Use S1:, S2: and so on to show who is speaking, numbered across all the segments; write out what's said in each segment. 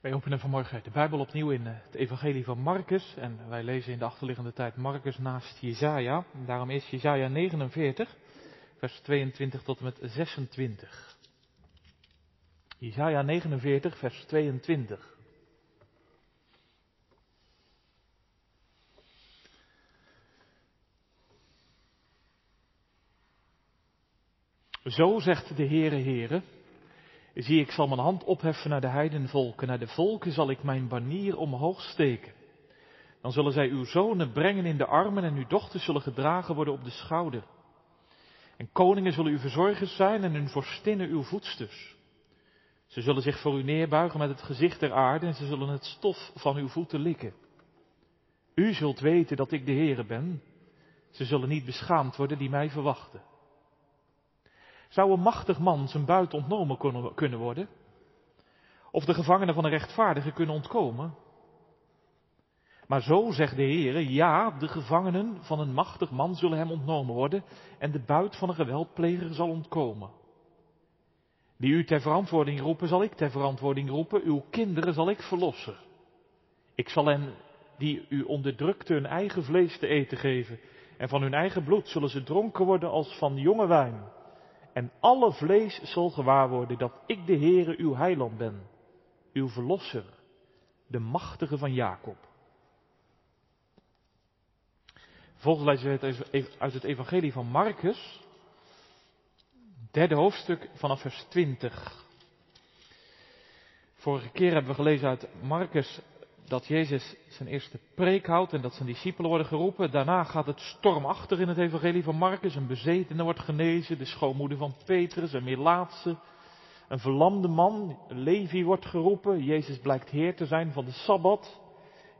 S1: Wij openen vanmorgen de Bijbel opnieuw in eh, het Evangelie van Marcus. En wij lezen in de achterliggende tijd Marcus naast Jezaja. Daarom is Jezaja 49, vers 22 tot en met 26. Jezaja 49, vers 22. Zo zegt de Heere Heere. Zie, ik zal mijn hand opheffen naar de heidenvolken. Naar de volken zal ik mijn banier omhoog steken. Dan zullen zij uw zonen brengen in de armen en uw dochters zullen gedragen worden op de schouder. En koningen zullen uw verzorgers zijn en hun vorstinnen uw voedsters. Ze zullen zich voor u neerbuigen met het gezicht der aarde en ze zullen het stof van uw voeten likken. U zult weten dat ik de Heere ben. Ze zullen niet beschaamd worden die mij verwachten. Zou een machtig man zijn buit ontnomen kunnen worden? Of de gevangenen van een rechtvaardige kunnen ontkomen? Maar zo zegt de Heer, ja, de gevangenen van een machtig man zullen hem ontnomen worden en de buit van een geweldpleger zal ontkomen. Die u ter verantwoording roepen, zal ik ter verantwoording roepen, uw kinderen zal ik verlossen. Ik zal hen die u onderdrukte hun eigen vlees te eten geven en van hun eigen bloed zullen ze dronken worden als van jonge wijn. En alle vlees zal gewaar worden dat ik de Heere uw heiland ben, uw verlosser, de machtige van Jacob. Volgens lezen we uit het evangelie van Marcus, derde hoofdstuk vanaf vers 20. Vorige keer hebben we gelezen uit Marcus dat Jezus zijn eerste preek houdt en dat zijn discipelen worden geroepen. Daarna gaat het stormachtig in het evangelie van Marcus. Een bezetene wordt genezen, de schoonmoeder van Petrus, een Melaatse. Een verlamde man, Levi, wordt geroepen. Jezus blijkt heer te zijn van de Sabbat.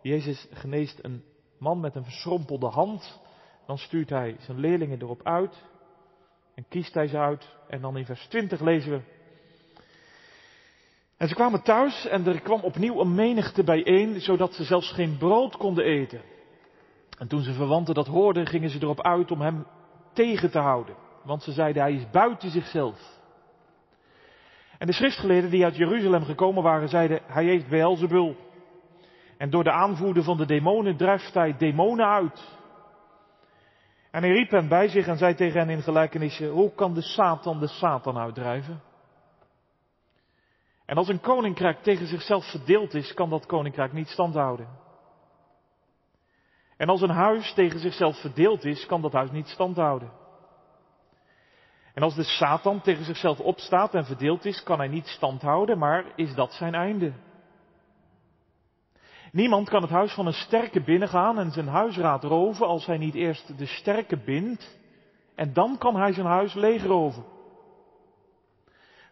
S1: Jezus geneest een man met een verschrompelde hand. Dan stuurt hij zijn leerlingen erop uit. En kiest hij ze uit. En dan in vers 20 lezen we. En ze kwamen thuis en er kwam opnieuw een menigte bijeen, zodat ze zelfs geen brood konden eten. En toen ze verwanten dat hoorden, gingen ze erop uit om hem tegen te houden. Want ze zeiden, hij is buiten zichzelf. En de schriftgeleerden die uit Jeruzalem gekomen waren, zeiden, hij heeft Beelzebul. En door de aanvoerder van de demonen drijft hij demonen uit. En hij riep hen bij zich en zei tegen hen in gelijkenissen, hoe kan de Satan de Satan uitdrijven? En als een koninkrijk tegen zichzelf verdeeld is, kan dat koninkrijk niet standhouden. En als een huis tegen zichzelf verdeeld is, kan dat huis niet standhouden. En als de Satan tegen zichzelf opstaat en verdeeld is, kan hij niet standhouden, maar is dat zijn einde. Niemand kan het huis van een sterke binnengaan en zijn huisraad roven als hij niet eerst de sterke bindt, en dan kan hij zijn huis leegroven.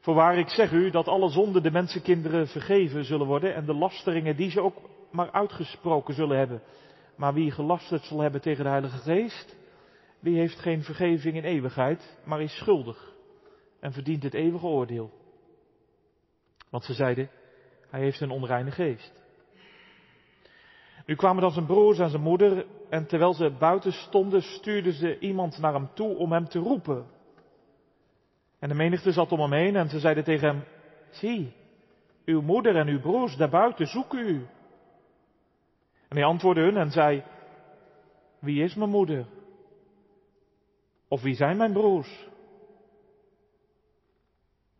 S1: Voorwaar ik zeg u dat alle zonden de mensenkinderen vergeven zullen worden en de lasteringen die ze ook maar uitgesproken zullen hebben. Maar wie gelasterd zal hebben tegen de Heilige Geest, die heeft geen vergeving in eeuwigheid, maar is schuldig en verdient het eeuwige oordeel. Want ze zeiden, hij heeft een onreine geest. Nu kwamen dan zijn broers en zijn moeder en terwijl ze buiten stonden stuurden ze iemand naar hem toe om hem te roepen. En de menigte zat om hem heen en ze zeiden tegen hem, zie, uw moeder en uw broers daarbuiten zoeken u. En hij antwoordde hun en zei, wie is mijn moeder? Of wie zijn mijn broers?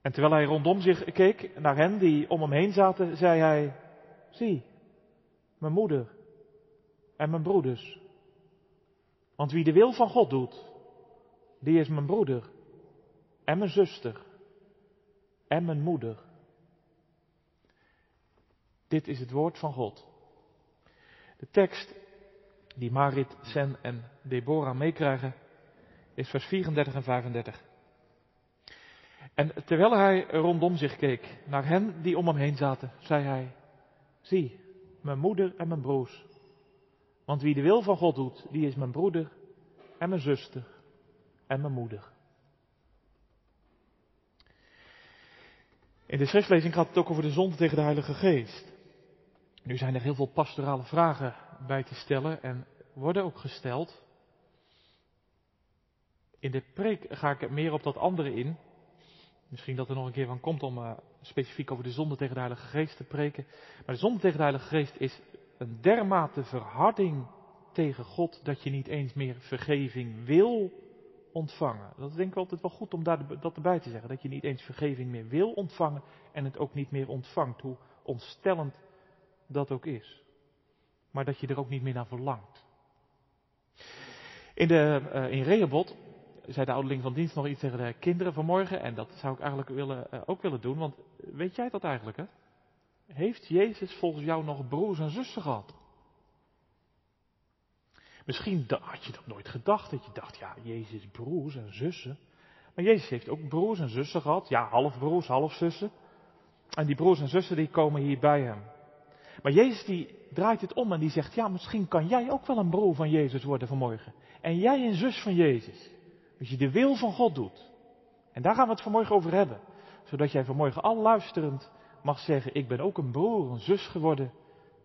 S1: En terwijl hij rondom zich keek naar hen die om hem heen zaten, zei hij, zie, mijn moeder en mijn broeders. Want wie de wil van God doet, die is mijn broeder en mijn zuster en mijn moeder. Dit is het woord van God. De tekst die Marit, Sen en Deborah meekrijgen is vers 34 en 35. En terwijl hij rondom zich keek naar hen die om hem heen zaten, zei hij, zie, mijn moeder en mijn broers. Want wie de wil van God doet, die is mijn broeder en mijn zuster en mijn moeder. In de schriftlezing gaat het ook over de zonde tegen de Heilige Geest. Nu zijn er heel veel pastorale vragen bij te stellen en worden ook gesteld. In de preek ga ik meer op dat andere in. Misschien dat er nog een keer van komt om uh, specifiek over de zonde tegen de Heilige Geest te preken. Maar de zonde tegen de Heilige Geest is een dermate verharding tegen God dat je niet eens meer vergeving wil ontvangen. Dat is denk ik altijd wel goed om daar, dat erbij te zeggen. Dat je niet eens vergeving meer wil ontvangen en het ook niet meer ontvangt. Hoe ontstellend dat ook is. Maar dat je er ook niet meer naar verlangt. In, de, uh, in zei de ouderling van dienst nog iets tegen de kinderen vanmorgen. En dat zou ik eigenlijk willen, uh, ook willen doen. Want weet jij dat eigenlijk hè? Heeft Jezus volgens jou nog broers en zussen gehad? Misschien had je dat nooit gedacht, dat je dacht, ja, Jezus broers en zussen. Maar Jezus heeft ook broers en zussen gehad, ja, halfbroers, halfzussen. En die broers en zussen die komen hier bij hem. Maar Jezus die draait het om en die zegt, ja, misschien kan jij ook wel een broer van Jezus worden vanmorgen. En jij een zus van Jezus. Als je de wil van God doet. En daar gaan we het vanmorgen over hebben. Zodat jij vanmorgen al luisterend mag zeggen, ik ben ook een broer, een zus geworden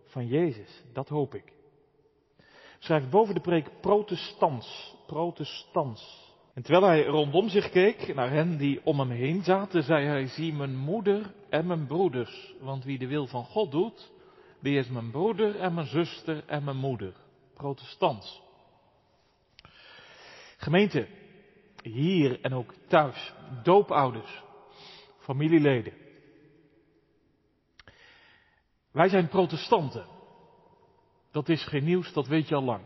S1: van Jezus. Dat hoop ik. Schrijft boven de preek protestants, protestants. En terwijl hij rondom zich keek naar hen die om hem heen zaten, zei hij, zie mijn moeder en mijn broeders. Want wie de wil van God doet, die is mijn broeder en mijn zuster en mijn moeder. Protestants. Gemeente, hier en ook thuis, doopouders, familieleden. Wij zijn protestanten. Dat is geen nieuws, dat weet je al lang.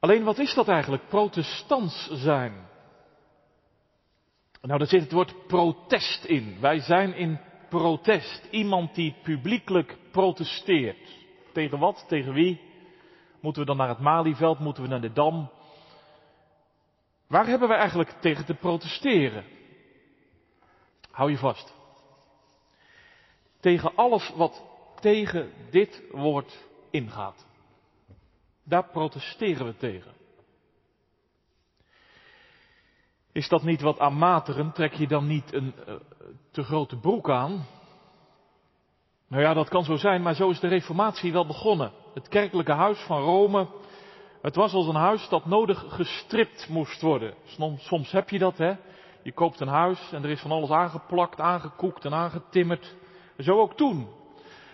S1: Alleen wat is dat eigenlijk, protestants zijn? Nou, daar zit het woord protest in. Wij zijn in protest. Iemand die publiekelijk protesteert. Tegen wat? Tegen wie? Moeten we dan naar het Malieveld? Moeten we naar de Dam? Waar hebben we eigenlijk tegen te protesteren? Hou je vast. Tegen alles wat tegen dit woord ingaat. Daar protesteren we tegen. Is dat niet wat aanmaterend? Trek je dan niet een uh, te grote broek aan? Nou ja, dat kan zo zijn, maar zo is de Reformatie wel begonnen. Het kerkelijke huis van Rome, het was als een huis dat nodig gestript moest worden. Soms, soms heb je dat, hè? Je koopt een huis en er is van alles aangeplakt, aangekoekt en aangetimmerd. Zo ook toen.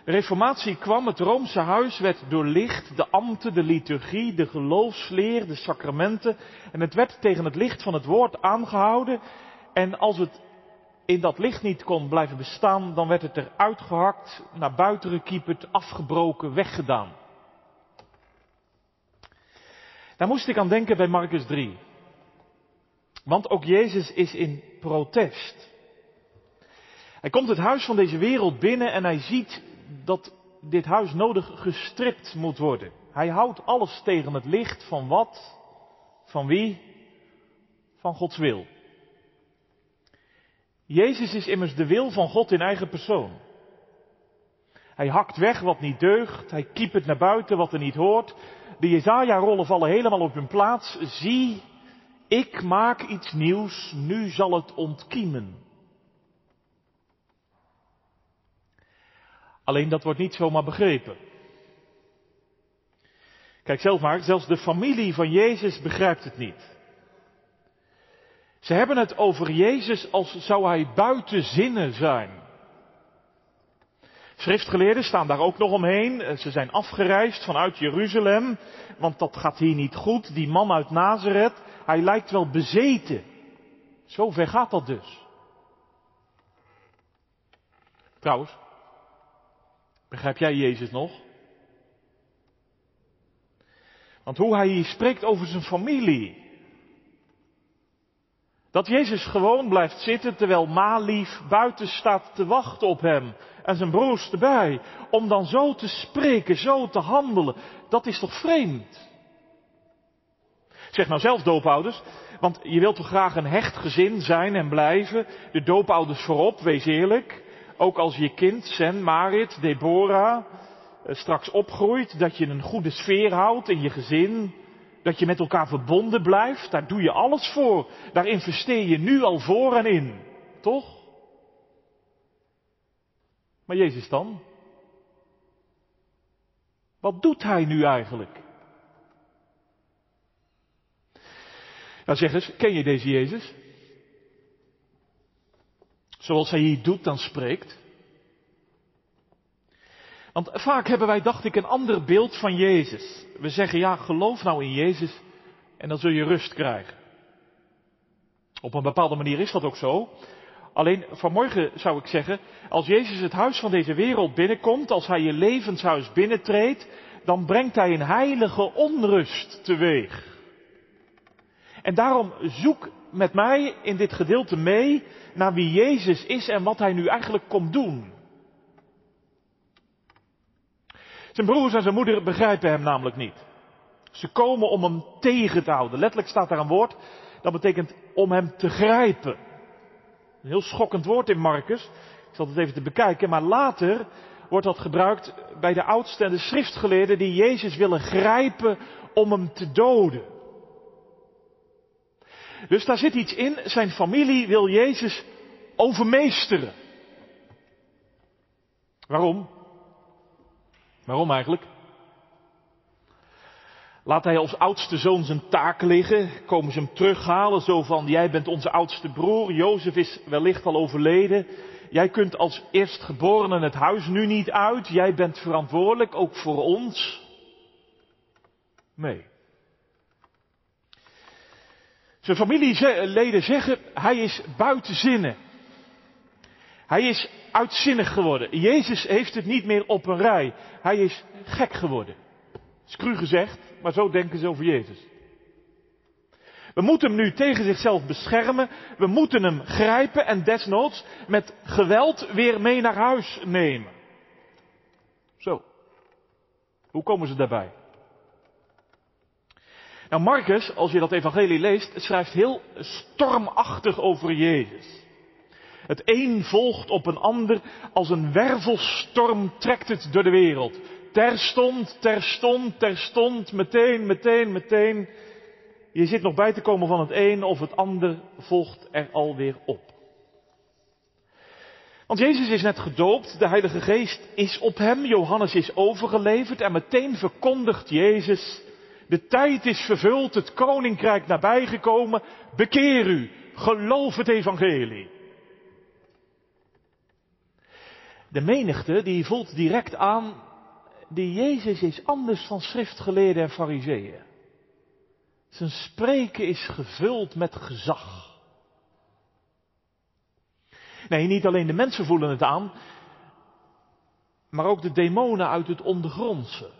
S1: De reformatie kwam, het Roomse huis werd doorlicht, de ambten, de liturgie, de geloofsleer, de sacramenten. En het werd tegen het licht van het woord aangehouden. En als het in dat licht niet kon blijven bestaan, dan werd het er uitgehakt, naar buiten gekieperd, afgebroken, weggedaan. Daar moest ik aan denken bij Marcus 3. Want ook Jezus is in protest. Hij komt het huis van deze wereld binnen en hij ziet dat dit huis nodig gestript moet worden. Hij houdt alles tegen het licht van wat? Van wie? Van Gods wil. Jezus is immers de wil van God in eigen persoon. Hij hakt weg wat niet deugt, hij kiepert naar buiten wat er niet hoort. De Jezaja-rollen vallen helemaal op hun plaats. Zie, ik maak iets nieuws, nu zal het ontkiemen. Alleen dat wordt niet zomaar begrepen. Kijk zelf maar, zelfs de familie van Jezus begrijpt het niet. Ze hebben het over Jezus als zou hij buiten zinnen zijn. Schriftgeleerden staan daar ook nog omheen. Ze zijn afgereisd vanuit Jeruzalem, want dat gaat hier niet goed. Die man uit Nazareth, hij lijkt wel bezeten. Zo ver gaat dat dus. Trouwens, Begrijp jij Jezus nog? Want hoe hij hier spreekt over zijn familie. Dat Jezus gewoon blijft zitten terwijl Malief buiten staat te wachten op hem. En zijn broers erbij. Om dan zo te spreken, zo te handelen. Dat is toch vreemd? Zeg nou zelf doopouders. Want je wilt toch graag een hecht gezin zijn en blijven. De doopouders voorop, wees eerlijk ook als je kind, Sen, Marit, Deborah, eh, straks opgroeit, dat je een goede sfeer houdt in je gezin, dat je met elkaar verbonden blijft, daar doe je alles voor. Daar investeer je nu al voor en in. Toch? Maar Jezus dan? Wat doet hij nu eigenlijk? Nou zeg eens, ken je deze Jezus? Zoals hij hier doet dan spreekt. Want vaak hebben wij, dacht ik, een ander beeld van Jezus. We zeggen, ja, geloof nou in Jezus en dan zul je rust krijgen. Op een bepaalde manier is dat ook zo. Alleen vanmorgen zou ik zeggen, als Jezus het huis van deze wereld binnenkomt, als hij je levenshuis binnentreedt, dan brengt hij een heilige onrust teweeg. En daarom zoek met mij in dit gedeelte mee naar wie Jezus is en wat hij nu eigenlijk komt doen. Zijn broers en zijn moeder begrijpen hem namelijk niet. Ze komen om hem tegen te houden. Letterlijk staat daar een woord, dat betekent om hem te grijpen. Een heel schokkend woord in Marcus. Ik zal het even te bekijken, maar later wordt dat gebruikt bij de oudsten en de schriftgeleerden die Jezus willen grijpen om hem te doden. Dus daar zit iets in, zijn familie wil Jezus overmeesteren. Waarom? Waarom eigenlijk? Laat hij als oudste zoon zijn taak liggen, komen ze hem terughalen, zo van, jij bent onze oudste broer, Jozef is wellicht al overleden, jij kunt als eerstgeborene het huis nu niet uit, jij bent verantwoordelijk, ook voor ons. Nee. Zijn familieleden zeggen, hij is buiten zinnen. Hij is uitzinnig geworden. Jezus heeft het niet meer op een rij. Hij is gek geworden. Scru gezegd, maar zo denken ze over Jezus. We moeten hem nu tegen zichzelf beschermen. We moeten hem grijpen en desnoods met geweld weer mee naar huis nemen. Zo. Hoe komen ze daarbij? Nou, Marcus, als je dat evangelie leest, schrijft heel stormachtig over Jezus. Het een volgt op een ander, als een wervelstorm trekt het door de wereld. Terstond, terstond, terstond, meteen, meteen, meteen. Je zit nog bij te komen van het een of het ander volgt er alweer op. Want Jezus is net gedoopt, de Heilige Geest is op hem, Johannes is overgeleverd en meteen verkondigt Jezus, de tijd is vervuld, het koninkrijk nabijgekomen, bekeer u, geloof het evangelie. De menigte die voelt direct aan, die Jezus is anders van schriftgeleerden en fariseeën. Zijn spreken is gevuld met gezag. Nee, niet alleen de mensen voelen het aan, maar ook de demonen uit het ondergrondse.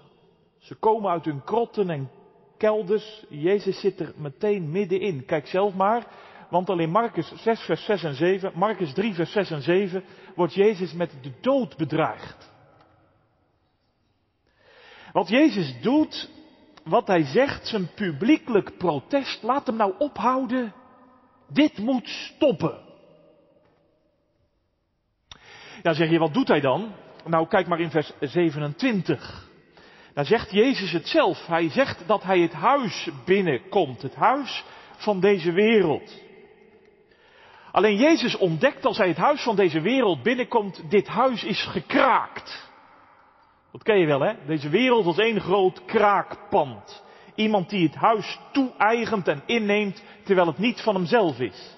S1: Ze komen uit hun krotten en kelders. Jezus zit er meteen middenin. Kijk zelf maar, want alleen Marcus 6, vers 6 en 7, Marcus 3, vers 6 en 7, wordt Jezus met de dood bedreigd. Wat Jezus doet, wat hij zegt, zijn publiekelijk protest, laat hem nou ophouden. Dit moet stoppen. Ja, zeg je, wat doet hij dan? Nou, kijk maar in vers 27. Daar zegt Jezus het zelf. Hij zegt dat hij het huis binnenkomt. Het huis van deze wereld. Alleen Jezus ontdekt als hij het huis van deze wereld binnenkomt, dit huis is gekraakt. Dat ken je wel, hè? Deze wereld als één groot kraakpand. Iemand die het huis toe-eigent en inneemt, terwijl het niet van hemzelf is.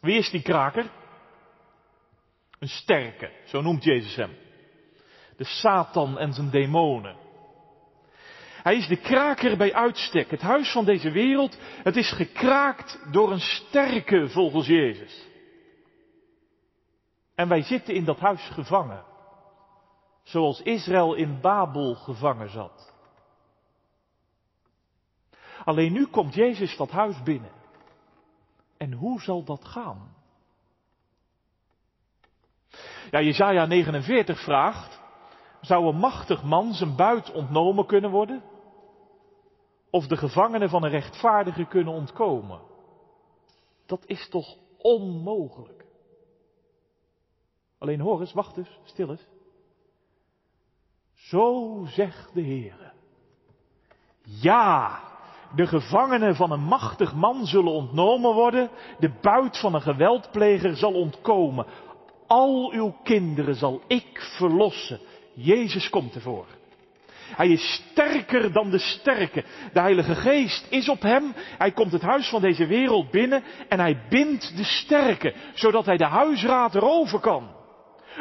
S1: Wie is die kraker? Een sterke, zo noemt Jezus hem. De Satan en zijn demonen. Hij is de kraker bij uitstek. Het huis van deze wereld, het is gekraakt door een sterke volgens Jezus. En wij zitten in dat huis gevangen. Zoals Israël in Babel gevangen zat. Alleen nu komt Jezus dat huis binnen. En hoe zal dat gaan? Ja, Jezaja 49 vraagt, zou een machtig man zijn buit ontnomen kunnen worden? Of de gevangenen van een rechtvaardige kunnen ontkomen? Dat is toch onmogelijk? Alleen hoor eens, wacht eens, stil eens. Zo zegt de Heer. Ja, de gevangenen van een machtig man zullen ontnomen worden, de buit van een geweldpleger zal ontkomen. Al uw kinderen zal ik verlossen. Jezus komt ervoor. Hij is sterker dan de sterke. De Heilige Geest is op hem. Hij komt het huis van deze wereld binnen en hij bindt de sterke, zodat hij de huisraad erover kan.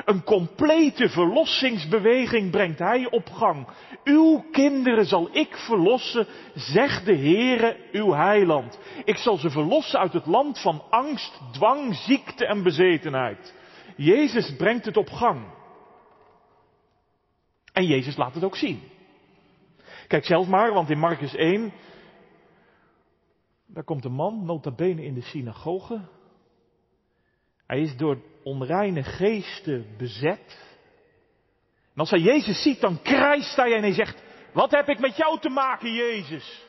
S1: Een complete verlossingsbeweging brengt hij op gang. Uw kinderen zal ik verlossen, zegt de Heere, uw heiland. Ik zal ze verlossen uit het land van angst, dwang, ziekte en bezetenheid. Jezus brengt het op gang. En Jezus laat het ook zien. Kijk zelf maar, want in Marcus 1, daar komt een man, nota bene in de synagoge. Hij is door onreine geesten bezet. En als hij Jezus ziet, dan krijst hij en hij zegt, wat heb ik met jou te maken, Jezus?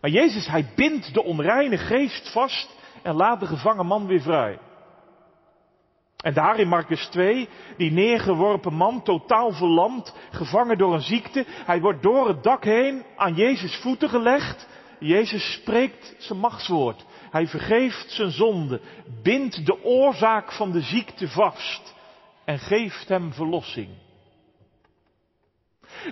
S1: Maar Jezus, hij bindt de onreine geest vast en laat de gevangen man weer vrij. En daar in Marcus 2, die neergeworpen man, totaal verlamd, gevangen door een ziekte, hij wordt door het dak heen aan Jezus voeten gelegd. Jezus spreekt zijn machtswoord. Hij vergeeft zijn zonde, bindt de oorzaak van de ziekte vast en geeft hem verlossing.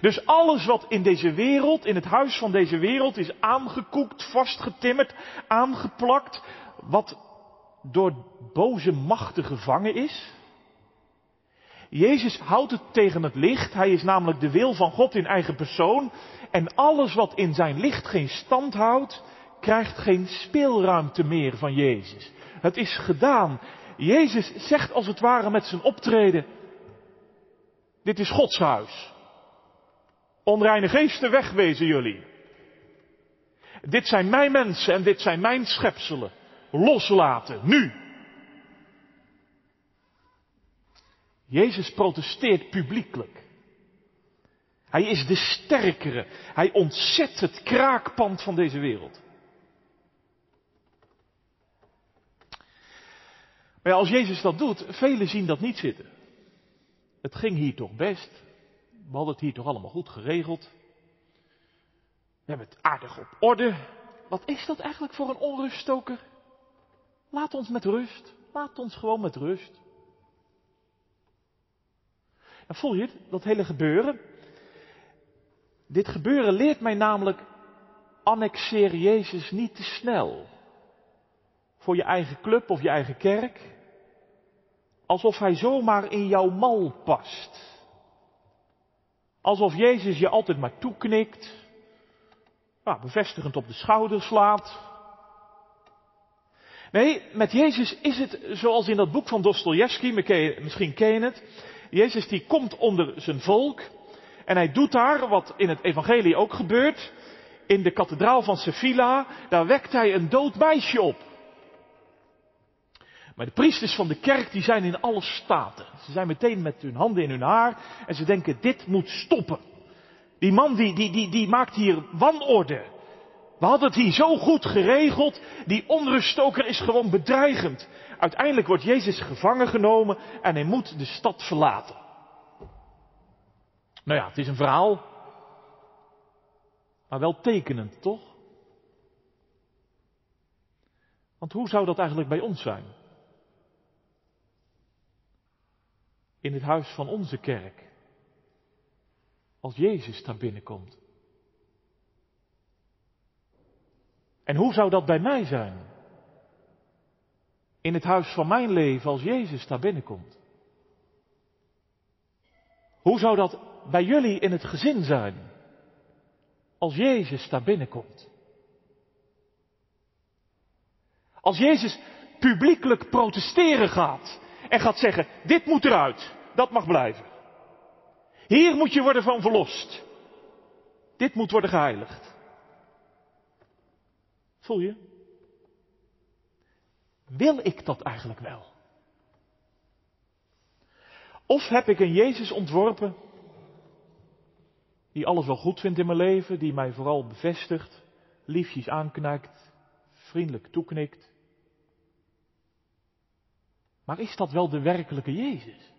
S1: Dus alles wat in deze wereld, in het huis van deze wereld is aangekoekt, vastgetimmerd, aangeplakt, wat door boze machten gevangen is. Jezus houdt het tegen het licht. Hij is namelijk de wil van God in eigen persoon. En alles wat in zijn licht geen stand houdt, krijgt geen speelruimte meer van Jezus. Het is gedaan. Jezus zegt als het ware met zijn optreden, dit is Gods huis. Onreine geesten wegwezen jullie. Dit zijn mijn mensen en dit zijn mijn schepselen. Loslaten, nu. Jezus protesteert publiekelijk. Hij is de sterkere. Hij ontzet het kraakpand van deze wereld. Maar ja, als Jezus dat doet, velen zien dat niet zitten. Het ging hier toch best. We hadden het hier toch allemaal goed geregeld. We hebben het aardig op orde. Wat is dat eigenlijk voor een onruststoker? Laat ons met rust. Laat ons gewoon met rust. En voel je het, dat hele gebeuren? Dit gebeuren leert mij namelijk, annexeer Jezus niet te snel. Voor je eigen club of je eigen kerk. Alsof hij zomaar in jouw mal past. Alsof Jezus je altijd maar toeknikt. Nou, bevestigend op de schouder slaat. Nee, met Jezus is het zoals in dat boek van Dostoevsky, misschien ken je het. Jezus die komt onder zijn volk en hij doet daar wat in het evangelie ook gebeurt. In de kathedraal van Sevilla, daar wekt hij een dood meisje op. Maar de priesters van de kerk die zijn in alle staten. Ze zijn meteen met hun handen in hun haar en ze denken dit moet stoppen. Die man die, die, die, die maakt hier wanorde. We hadden het hier zo goed geregeld. Die onruststoker is gewoon bedreigend. Uiteindelijk wordt Jezus gevangen genomen en hij moet de stad verlaten. Nou ja, het is een verhaal. Maar wel tekenend, toch? Want hoe zou dat eigenlijk bij ons zijn? In het huis van onze kerk. Als Jezus daar binnenkomt. En hoe zou dat bij mij zijn? In het huis van mijn leven als Jezus daar binnenkomt. Hoe zou dat bij jullie in het gezin zijn? Als Jezus daar binnenkomt. Als Jezus publiekelijk protesteren gaat en gaat zeggen, dit moet eruit, dat mag blijven. Hier moet je worden van verlost. Dit moet worden geheiligd. Voel je? Wil ik dat eigenlijk wel? Of heb ik een Jezus ontworpen die alles wel goed vindt in mijn leven, die mij vooral bevestigt, liefjes aanknijkt, vriendelijk toeknikt. Maar is dat wel de werkelijke Jezus?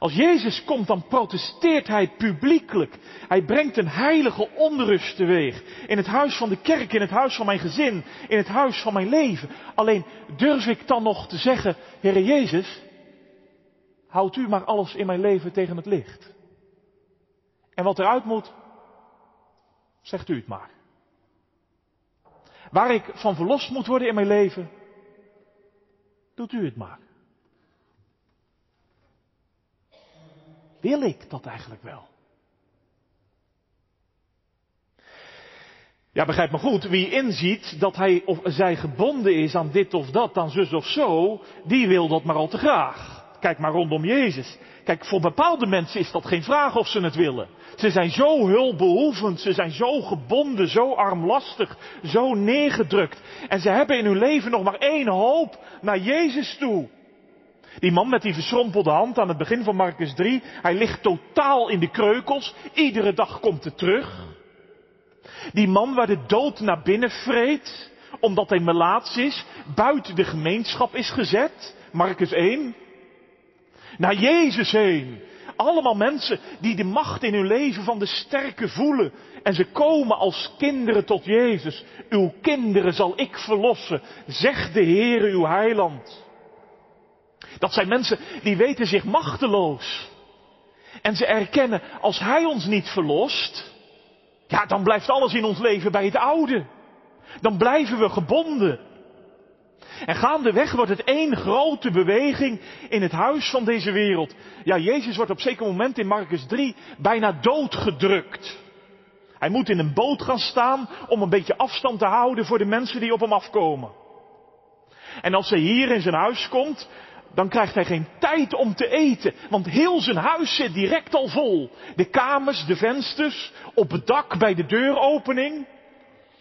S1: Als Jezus komt, dan protesteert hij publiekelijk. Hij brengt een heilige onrust teweeg. In het huis van de kerk, in het huis van mijn gezin, in het huis van mijn leven. Alleen durf ik dan nog te zeggen, Heere Jezus, houdt u maar alles in mijn leven tegen het licht. En wat eruit moet, zegt u het maar. Waar ik van verlost moet worden in mijn leven, doet u het maar. Wil ik dat eigenlijk wel? Ja, begrijp me goed, wie inziet dat hij of zij gebonden is aan dit of dat, aan zus of zo, die wil dat maar al te graag. Kijk maar rondom Jezus. Kijk, voor bepaalde mensen is dat geen vraag of ze het willen. Ze zijn zo hulpbehoevend, ze zijn zo gebonden, zo armlastig, zo neergedrukt. En ze hebben in hun leven nog maar één hoop naar Jezus toe. Die man met die verschrompelde hand aan het begin van Marcus 3, hij ligt totaal in de kreukels. Iedere dag komt het terug. Die man waar de dood naar binnen vreet, omdat hij melaats is, buiten de gemeenschap is gezet. Marcus 1. Naar Jezus heen. Allemaal mensen die de macht in hun leven van de sterke voelen. En ze komen als kinderen tot Jezus. Uw kinderen zal ik verlossen, zegt de Heere uw heiland. Dat zijn mensen die weten zich machteloos. En ze erkennen, als Hij ons niet verlost, ja, dan blijft alles in ons leven bij het oude. Dan blijven we gebonden. En gaandeweg wordt het één grote beweging in het huis van deze wereld. Ja, Jezus wordt op zeker moment in Marcus 3 bijna doodgedrukt. Hij moet in een boot gaan staan om een beetje afstand te houden voor de mensen die op hem afkomen. En als hij hier in zijn huis komt, dan krijgt hij geen tijd om te eten, want heel zijn huis zit direct al vol. De kamers, de vensters, op het dak bij de deuropening,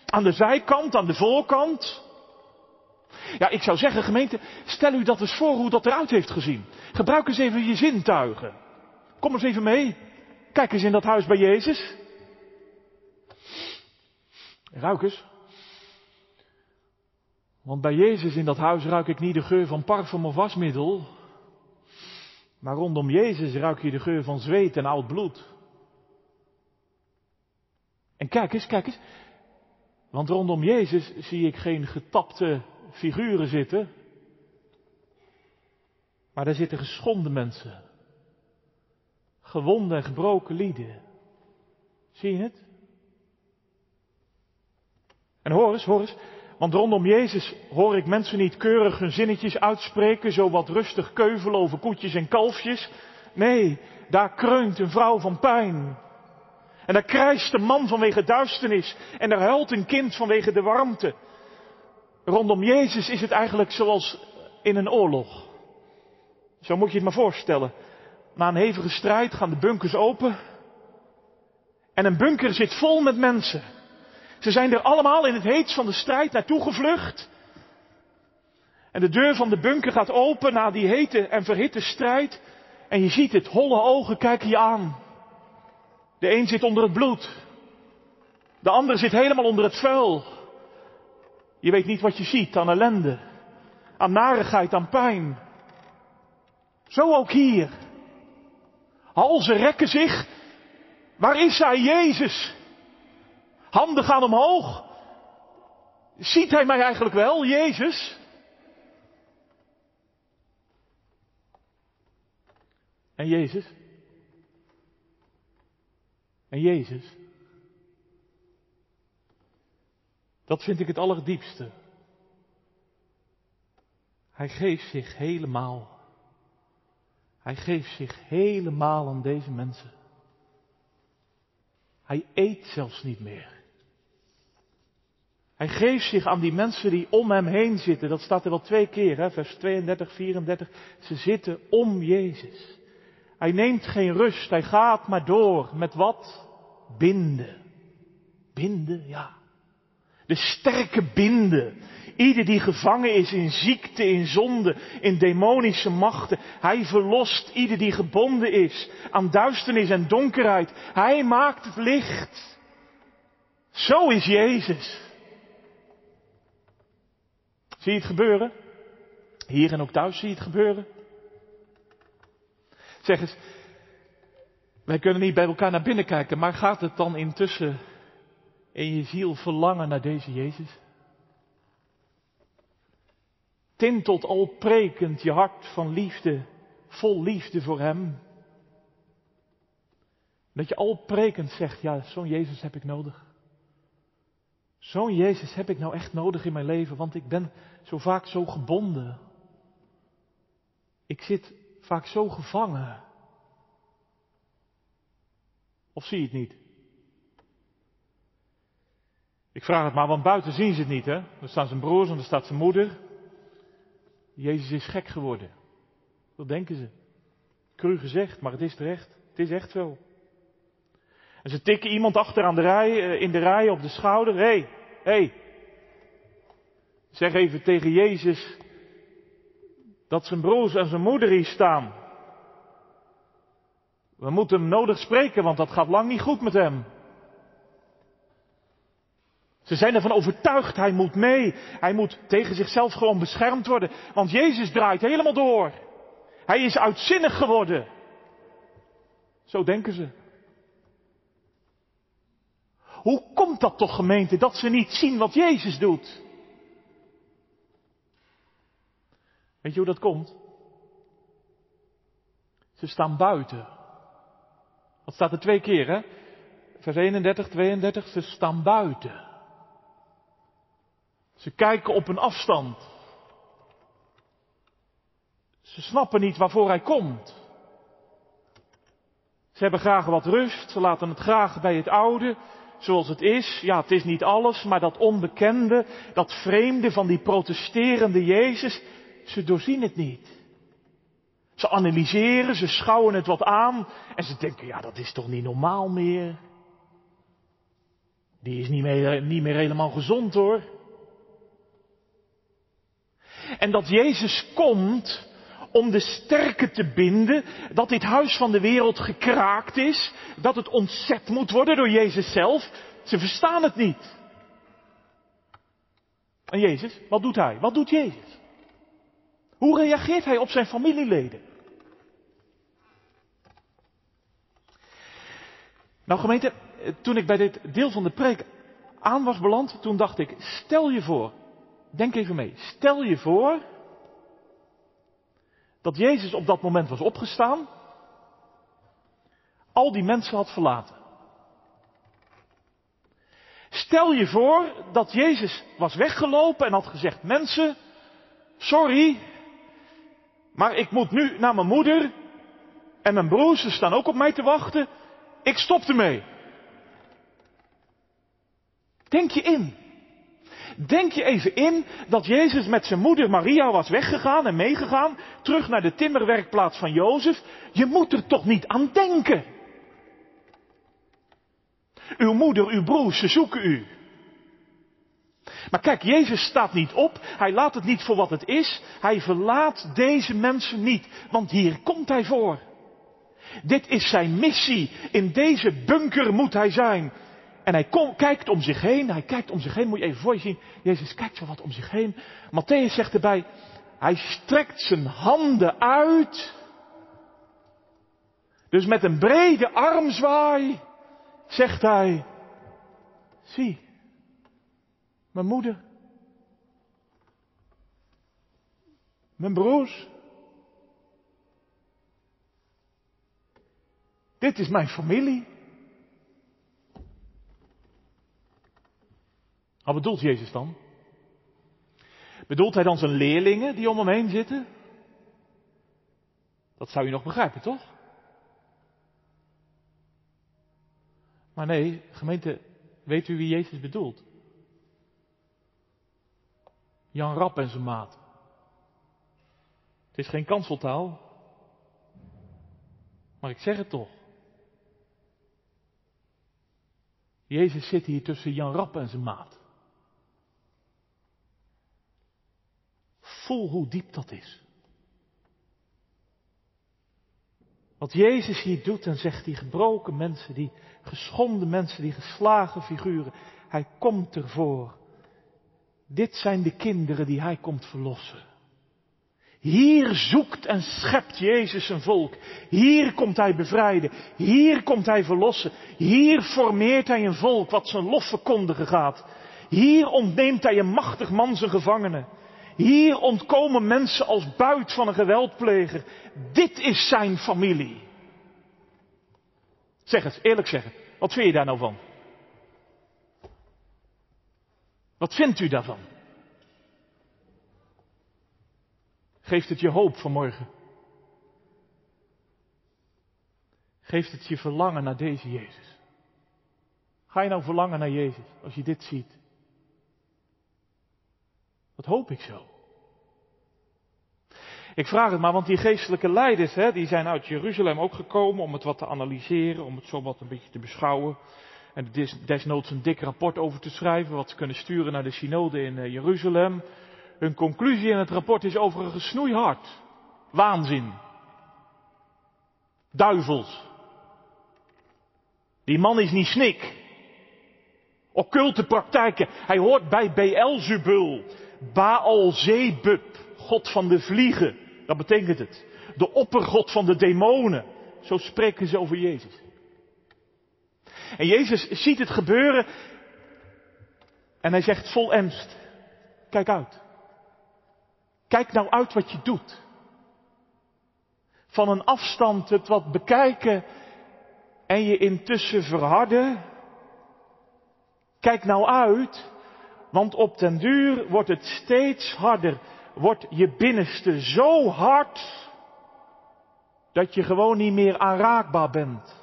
S1: aan de zijkant, aan de voorkant. Ja, ik zou zeggen, gemeente, stel u dat eens voor hoe dat eruit heeft gezien. Gebruik eens even je zintuigen. Kom eens even mee. Kijk eens in dat huis bij Jezus. Ruik eens. Want bij Jezus in dat huis ruik ik niet de geur van parfum of wasmiddel. Maar rondom Jezus ruik je de geur van zweet en oud bloed. En kijk eens, kijk eens. Want rondom Jezus zie ik geen getapte figuren zitten. Maar daar zitten geschonden mensen. Gewonde en gebroken lieden. Zie je het? En hoor eens, hoor eens. Want rondom Jezus hoor ik mensen niet keurig hun zinnetjes uitspreken, zo wat rustig keuvelen over koetjes en kalfjes. Nee, daar kreunt een vrouw van pijn. En daar krijst een man vanwege duisternis. En daar huilt een kind vanwege de warmte. Rondom Jezus is het eigenlijk zoals in een oorlog. Zo moet je het maar voorstellen. Na een hevige strijd gaan de bunkers open. En een bunker zit vol met mensen. Ze zijn er allemaal in het heetst van de strijd naartoe gevlucht. En de deur van de bunker gaat open na die hete en verhitte strijd. En je ziet het, holle ogen kijken je aan. De een zit onder het bloed. De ander zit helemaal onder het vuil. Je weet niet wat je ziet aan ellende, aan narigheid, aan pijn. Zo ook hier. Halzen rekken zich. Waar is hij, Jezus? Handen gaan omhoog. Ziet hij mij eigenlijk wel, Jezus? En Jezus? En Jezus? Dat vind ik het allerdiepste. Hij geeft zich helemaal. Hij geeft zich helemaal aan deze mensen. Hij eet zelfs niet meer. Hij geeft zich aan die mensen die om hem heen zitten. Dat staat er wel twee keer, hè? vers 32, 34. Ze zitten om Jezus. Hij neemt geen rust, hij gaat maar door. Met wat? Binden. Binden, ja. De sterke binden. Ieder die gevangen is in ziekte, in zonde, in demonische machten. Hij verlost ieder die gebonden is aan duisternis en donkerheid. Hij maakt het licht. Zo is Jezus. Zie je het gebeuren? Hier en ook thuis zie je het gebeuren? Zeg eens, wij kunnen niet bij elkaar naar binnen kijken, maar gaat het dan intussen in je ziel verlangen naar deze Jezus? Tintelt al prekend je hart van liefde vol liefde voor Hem. Dat je al prekend zegt, ja, zo'n Jezus heb ik nodig. Zo'n Jezus heb ik nou echt nodig in mijn leven, want ik ben zo vaak zo gebonden. Ik zit vaak zo gevangen. Of zie je het niet? Ik vraag het maar, want buiten zien ze het niet, hè? Er staan zijn broers en er staat zijn moeder. Jezus is gek geworden. Dat denken ze. Cru gezegd, maar het is terecht. Het is echt zo. En ze tikken iemand achter aan de rij, eh, in de rij op de schouder. Hé, hey, hé. Hey. Zeg even tegen Jezus dat zijn broers en zijn moeder hier staan. We moeten hem nodig spreken, want dat gaat lang niet goed met hem. Ze zijn ervan overtuigd, hij moet mee. Hij moet tegen zichzelf gewoon beschermd worden. Want Jezus draait helemaal door. Hij is uitzinnig geworden. Zo denken ze. Hoe komt dat toch gemeente, dat ze niet zien wat Jezus doet? Weet je hoe dat komt? Ze staan buiten. Dat staat er twee keer, hè? Vers 31, 32, ze staan buiten. Ze kijken op een afstand. Ze snappen niet waarvoor hij komt. Ze hebben graag wat rust, ze laten het graag bij het oude, zoals het is. Ja, het is niet alles, maar dat onbekende, dat vreemde van die protesterende Jezus, ze doorzien het niet. Ze analyseren, ze schouwen het wat aan en ze denken, ja, dat is toch niet normaal meer. Die is niet meer, niet meer helemaal gezond hoor. En dat Jezus komt om de sterke te binden, dat dit huis van de wereld gekraakt is, dat het ontzet moet worden door Jezus zelf. Ze verstaan het niet. En Jezus, wat doet hij? Wat doet Jezus? Hoe reageert hij op zijn familieleden? Nou gemeente, toen ik bij dit deel van de preek aan was beland, toen dacht ik, stel je voor, denk even mee, stel je voor dat Jezus op dat moment was opgestaan, al die mensen had verlaten. Stel je voor dat Jezus was weggelopen en had gezegd, mensen, sorry, maar ik moet nu naar mijn moeder en mijn broers, ze staan ook op mij te wachten. Ik stop ermee. Denk je in. Denk je even in dat Jezus met zijn moeder Maria was weggegaan en meegegaan, terug naar de timmerwerkplaats van Jozef. Je moet er toch niet aan denken. Uw moeder, uw broers, ze zoeken u. Maar kijk, Jezus staat niet op, hij laat het niet voor wat het is, hij verlaat deze mensen niet, want hier komt hij voor. Dit is zijn missie, in deze bunker moet hij zijn. En hij kijkt om zich heen, hij kijkt om zich heen, moet je even voor je zien, Jezus kijkt zo wat om zich heen. Matthäus zegt erbij, hij strekt zijn handen uit. Dus met een brede armzwaai zegt hij, zie, mijn moeder. Mijn broers. Dit is mijn familie. Wat bedoelt Jezus dan? Bedoelt hij dan zijn leerlingen die om hem heen zitten? Dat zou je nog begrijpen, toch? Maar nee, gemeente, weet u wie Jezus bedoelt? Jan Rap en zijn maat. Het is geen kanseltaal. Maar ik zeg het toch. Jezus zit hier tussen Jan Rap en zijn maat. Voel hoe diep dat is. Wat Jezus hier doet en zegt, die gebroken mensen, die geschonden mensen, die geslagen figuren, hij komt ervoor dit zijn de kinderen die hij komt verlossen. Hier zoekt en schept Jezus een volk. Hier komt hij bevrijden. Hier komt hij verlossen. Hier formeert hij een volk wat zijn lof verkondigen gaat. Hier ontneemt hij een machtig man zijn gevangenen. Hier ontkomen mensen als buit van een geweldpleger. Dit is zijn familie. Zeg het, eerlijk zeggen. Wat vind je daar nou van? Wat vindt u daarvan? Geeft het je hoop vanmorgen? Geeft het je verlangen naar deze Jezus? Ga je nou verlangen naar Jezus als je dit ziet? Dat hoop ik zo. Ik vraag het maar, want die geestelijke leiders, hè, die zijn uit Jeruzalem ook gekomen om het wat te analyseren, om het zo wat een beetje te beschouwen. En desnoods een dik rapport over te schrijven, wat ze kunnen sturen naar de synode in eh, Jeruzalem. Hun conclusie in het rapport is overigens snoeihard. Waanzin. Duivels. Die man is niet snik. Occulte praktijken. Hij hoort bij Beelzebul. Baal Zebub. God van de vliegen. Dat betekent het. De oppergod van de demonen. Zo spreken ze over Jezus. En Jezus ziet het gebeuren. En hij zegt vol ernst. Kijk uit. Kijk nou uit wat je doet. Van een afstand het wat bekijken en je intussen verharden. Kijk nou uit, want op den duur wordt het steeds harder. Wordt je binnenste zo hard dat je gewoon niet meer aanraakbaar bent.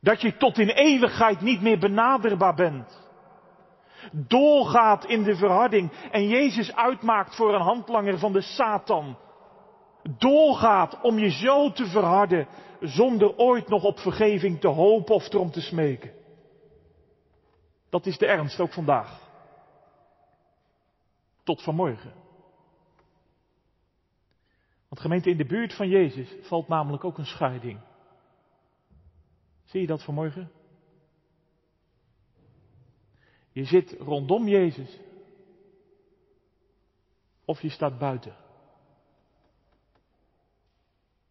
S1: Dat je tot in eeuwigheid niet meer benaderbaar bent doorgaat in de verharding en Jezus uitmaakt voor een handlanger van de Satan, doorgaat om je zo te verharden zonder ooit nog op vergeving te hopen of erom te smeken. Dat is de ernst ook vandaag. Tot vanmorgen. Want gemeente, in de buurt van Jezus valt namelijk ook een scheiding. Zie je dat vanmorgen? Je zit rondom Jezus. Of je staat buiten.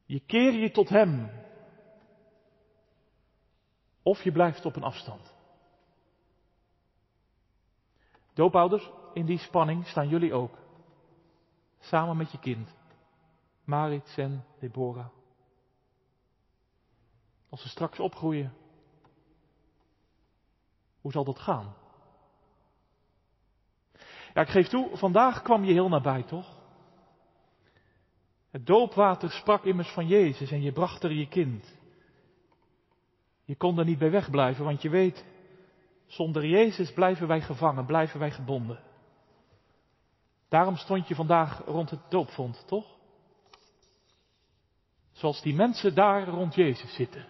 S1: Je keer je tot Hem. Of je blijft op een afstand. Doopouders, in die spanning staan jullie ook. Samen met je kind. Marit en Deborah. Als ze straks opgroeien. Hoe zal dat gaan? Ja, ik geef toe, vandaag kwam je heel nabij, toch? Het doopwater sprak immers van Jezus en je bracht er je kind. Je kon er niet bij wegblijven, want je weet, zonder Jezus blijven wij gevangen, blijven wij gebonden. Daarom stond je vandaag rond het doopvond, toch? Zoals die mensen daar rond Jezus zitten.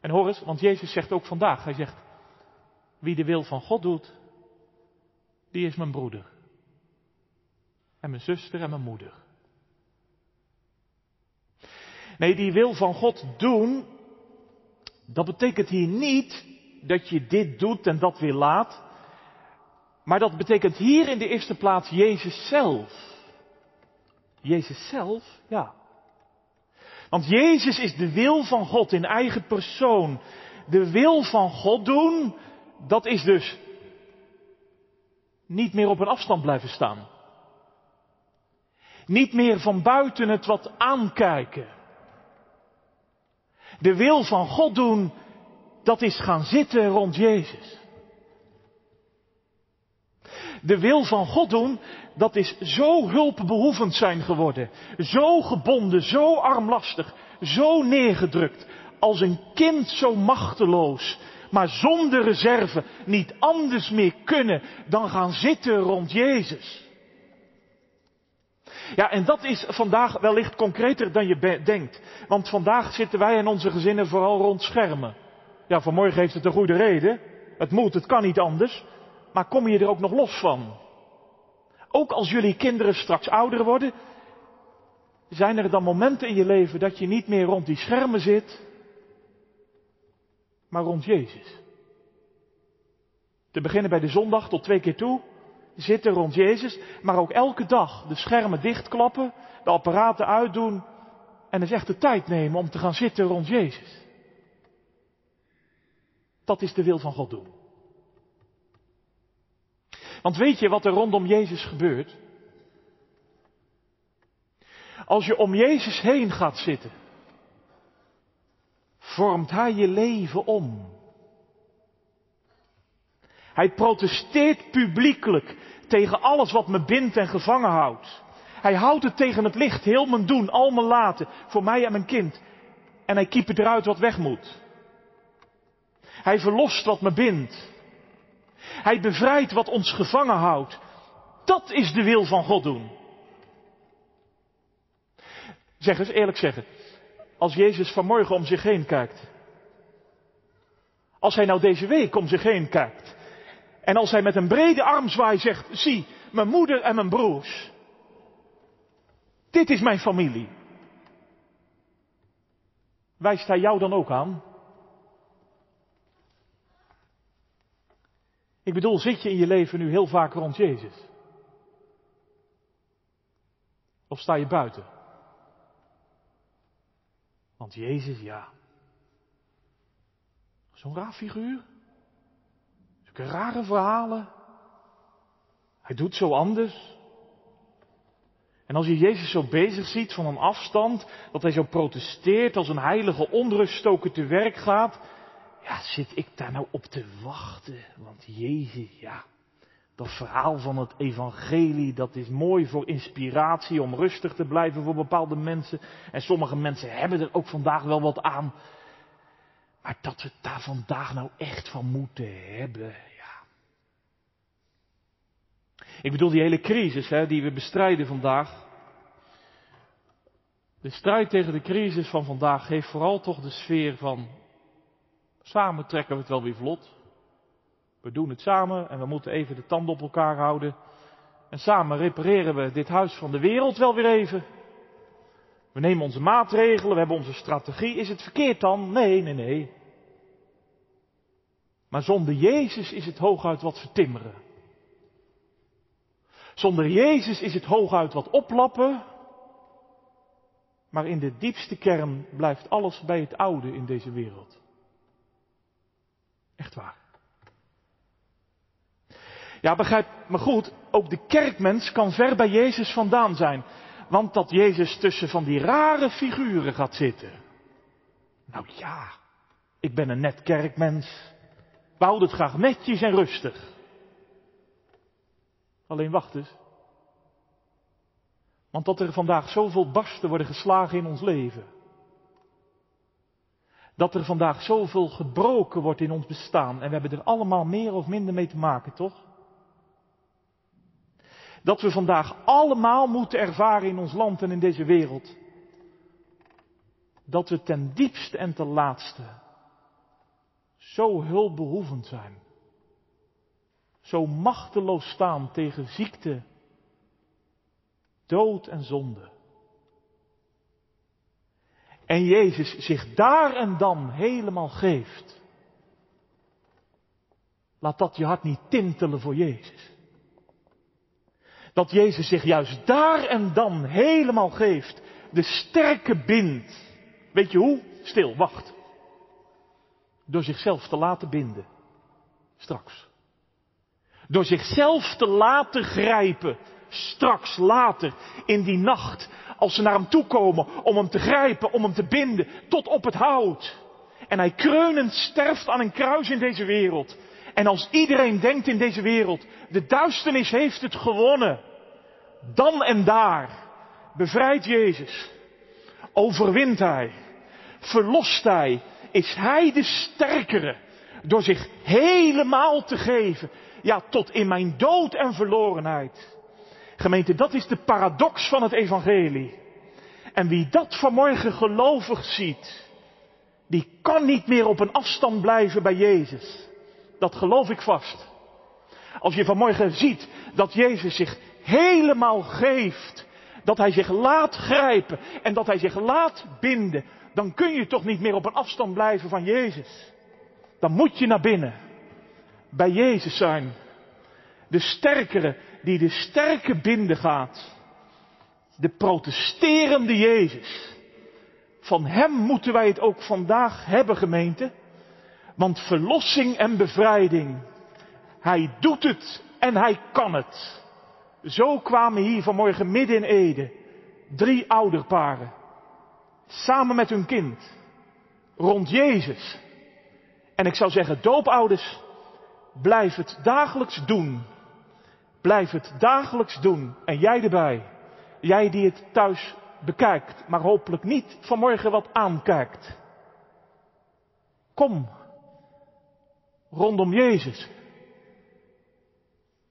S1: En hoor eens, want Jezus zegt ook vandaag, hij zegt, wie de wil van God doet, die is mijn broeder. En mijn zuster en mijn moeder. Nee, die wil van God doen, dat betekent hier niet dat je dit doet en dat weer laat. Maar dat betekent hier in de eerste plaats Jezus zelf. Jezus zelf, ja. Want Jezus is de wil van God in eigen persoon. De wil van God doen, dat is dus niet meer op een afstand blijven staan. Niet meer van buiten het wat aankijken. De wil van God doen, dat is gaan zitten rond Jezus. De wil van God doen, dat is zo hulpbehoevend zijn geworden. Zo gebonden, zo armlastig, zo neergedrukt. Als een kind zo machteloos maar zonder reserve niet anders meer kunnen dan gaan zitten rond Jezus. Ja, en dat is vandaag wellicht concreter dan je denkt. Want vandaag zitten wij en onze gezinnen vooral rond schermen. Ja, vanmorgen heeft het een goede reden. Het moet, het kan niet anders. Maar kom je er ook nog los van? Ook als jullie kinderen straks ouder worden, zijn er dan momenten in je leven dat je niet meer rond die schermen zit, maar rond Jezus. Te beginnen bij de zondag tot twee keer toe, zitten rond Jezus, maar ook elke dag de schermen dichtklappen, de apparaten uitdoen en eens echt de tijd nemen om te gaan zitten rond Jezus. Dat is de wil van God doen. Want weet je wat er rondom Jezus gebeurt? Als je om Jezus heen gaat zitten, vormt Hij je leven om. Hij protesteert publiekelijk tegen alles wat me bindt en gevangen houdt. Hij houdt het tegen het licht, heel mijn doen, al mijn laten, voor mij en mijn kind. En hij kiepert eruit wat weg moet. Hij verlost wat me bindt. Hij bevrijdt wat ons gevangen houdt. Dat is de wil van God doen. Zeg eens eerlijk zeggen, als Jezus vanmorgen om zich heen kijkt. Als hij nou deze week om zich heen kijkt. En als hij met een brede armzwaai zegt, zie, mijn moeder en mijn broers. Dit is mijn familie. Wijst hij jou dan ook aan? Ik bedoel, zit je in je leven nu heel vaak rond Jezus? Of sta je buiten? Want Jezus, ja. Zo'n raar figuur. Zulke rare verhalen. Hij doet zo anders. En als je Jezus zo bezig ziet van een afstand, dat hij zo protesteert als een heilige onruststoker te werk gaat, ja, zit ik daar nou op te wachten? Want Jezus, ja, dat verhaal van het evangelie, dat is mooi voor inspiratie om rustig te blijven voor bepaalde mensen. En sommige mensen hebben er ook vandaag wel wat aan. Maar dat we het daar vandaag nou echt van moeten hebben, ja. Ik bedoel die hele crisis hè, die we bestrijden vandaag. De strijd tegen de crisis van vandaag heeft vooral toch de sfeer van samen trekken we het wel weer vlot. We doen het samen en we moeten even de tanden op elkaar houden. En samen repareren we dit huis van de wereld wel weer even. We nemen onze maatregelen, we hebben onze strategie. Is het verkeerd dan? Nee, nee, nee. Maar zonder Jezus is het hooguit wat vertimmeren. Zonder Jezus is het hooguit wat oplappen. Maar in de diepste kern blijft alles bij het oude in deze wereld. Echt waar. Ja, begrijp me goed, ook de kerkmens kan ver bij Jezus vandaan zijn. Want dat Jezus tussen van die rare figuren gaat zitten. Nou ja, ik ben een net kerkmens. We houden het graag netjes en rustig. Alleen wacht eens. Want dat er vandaag zoveel barsten worden geslagen in ons leven. Dat er vandaag zoveel gebroken wordt in ons bestaan. En we hebben er allemaal meer of minder mee te maken, toch? Dat we vandaag allemaal moeten ervaren in ons land en in deze wereld. Dat we ten diepste en ten laatste zo hulpbehoevend zijn. Zo machteloos staan tegen ziekte, dood en zonde. En Jezus zich daar en dan helemaal geeft. Laat dat je hart niet tintelen voor Jezus. Dat Jezus zich juist daar en dan helemaal geeft. De sterke bindt. Weet je hoe? Stil, wacht. Door zichzelf te laten binden. Straks. Door zichzelf te laten grijpen. Straks, later, in die nacht. Als ze naar hem toe komen om hem te grijpen, om hem te binden. Tot op het hout. En hij kreunend sterft aan een kruis in deze wereld. En als iedereen denkt in deze wereld, de duisternis heeft het gewonnen. Dan en daar bevrijdt Jezus. Overwint hij. Verlost hij. Is hij de sterkere. Door zich helemaal te geven. Ja, tot in mijn dood en verlorenheid. Gemeente, dat is de paradox van het evangelie. En wie dat vanmorgen gelovig ziet, die kan niet meer op een afstand blijven bij Jezus. Dat geloof ik vast. Als je vanmorgen ziet dat Jezus zich helemaal geeft, dat Hij zich laat grijpen en dat Hij zich laat binden, dan kun je toch niet meer op een afstand blijven van Jezus. Dan moet je naar binnen, bij Jezus zijn. De sterkere die de sterke binden gaat. De protesterende Jezus. Van Hem moeten wij het ook vandaag hebben, gemeente. Want verlossing en bevrijding, Hij doet het en hij kan het. Zo kwamen hier vanmorgen midden in Ede drie ouderparen. Samen met hun kind. Rond Jezus. En ik zou zeggen, doopouders, blijf het dagelijks doen. Blijf het dagelijks doen. En jij erbij. Jij die het thuis bekijkt, maar hopelijk niet vanmorgen wat aankijkt. Kom rondom Jezus.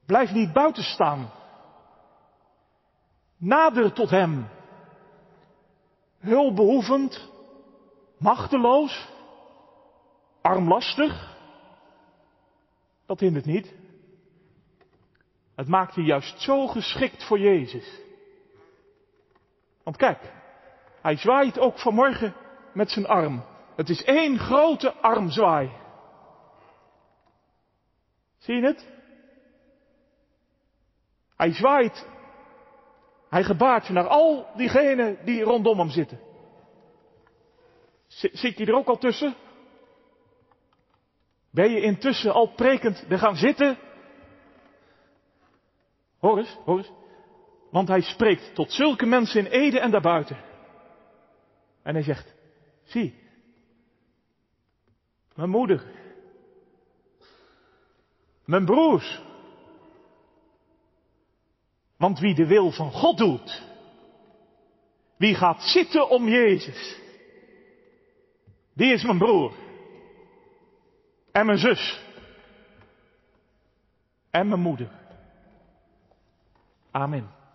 S1: Blijf niet buiten staan. Nader tot Hem. Hulpbehoevend, machteloos, armlastig. Dat hindert niet. Het maakt je juist zo geschikt voor Jezus. Want kijk, hij zwaait ook vanmorgen met zijn arm. Het is één grote armzwaai. Zie je het? Hij zwaait. Hij gebaart naar al diegenen die rondom hem zitten. Zit je er ook al tussen? Ben je intussen al prekend er gaan zitten? Hoor eens. Want hij spreekt tot zulke mensen in Ede en daarbuiten. En hij zegt, zie, mijn moeder, mijn broers. Want wie de wil van God doet, wie gaat zitten om Jezus, die is mijn broer. En mijn zus. En mijn moeder. Amin.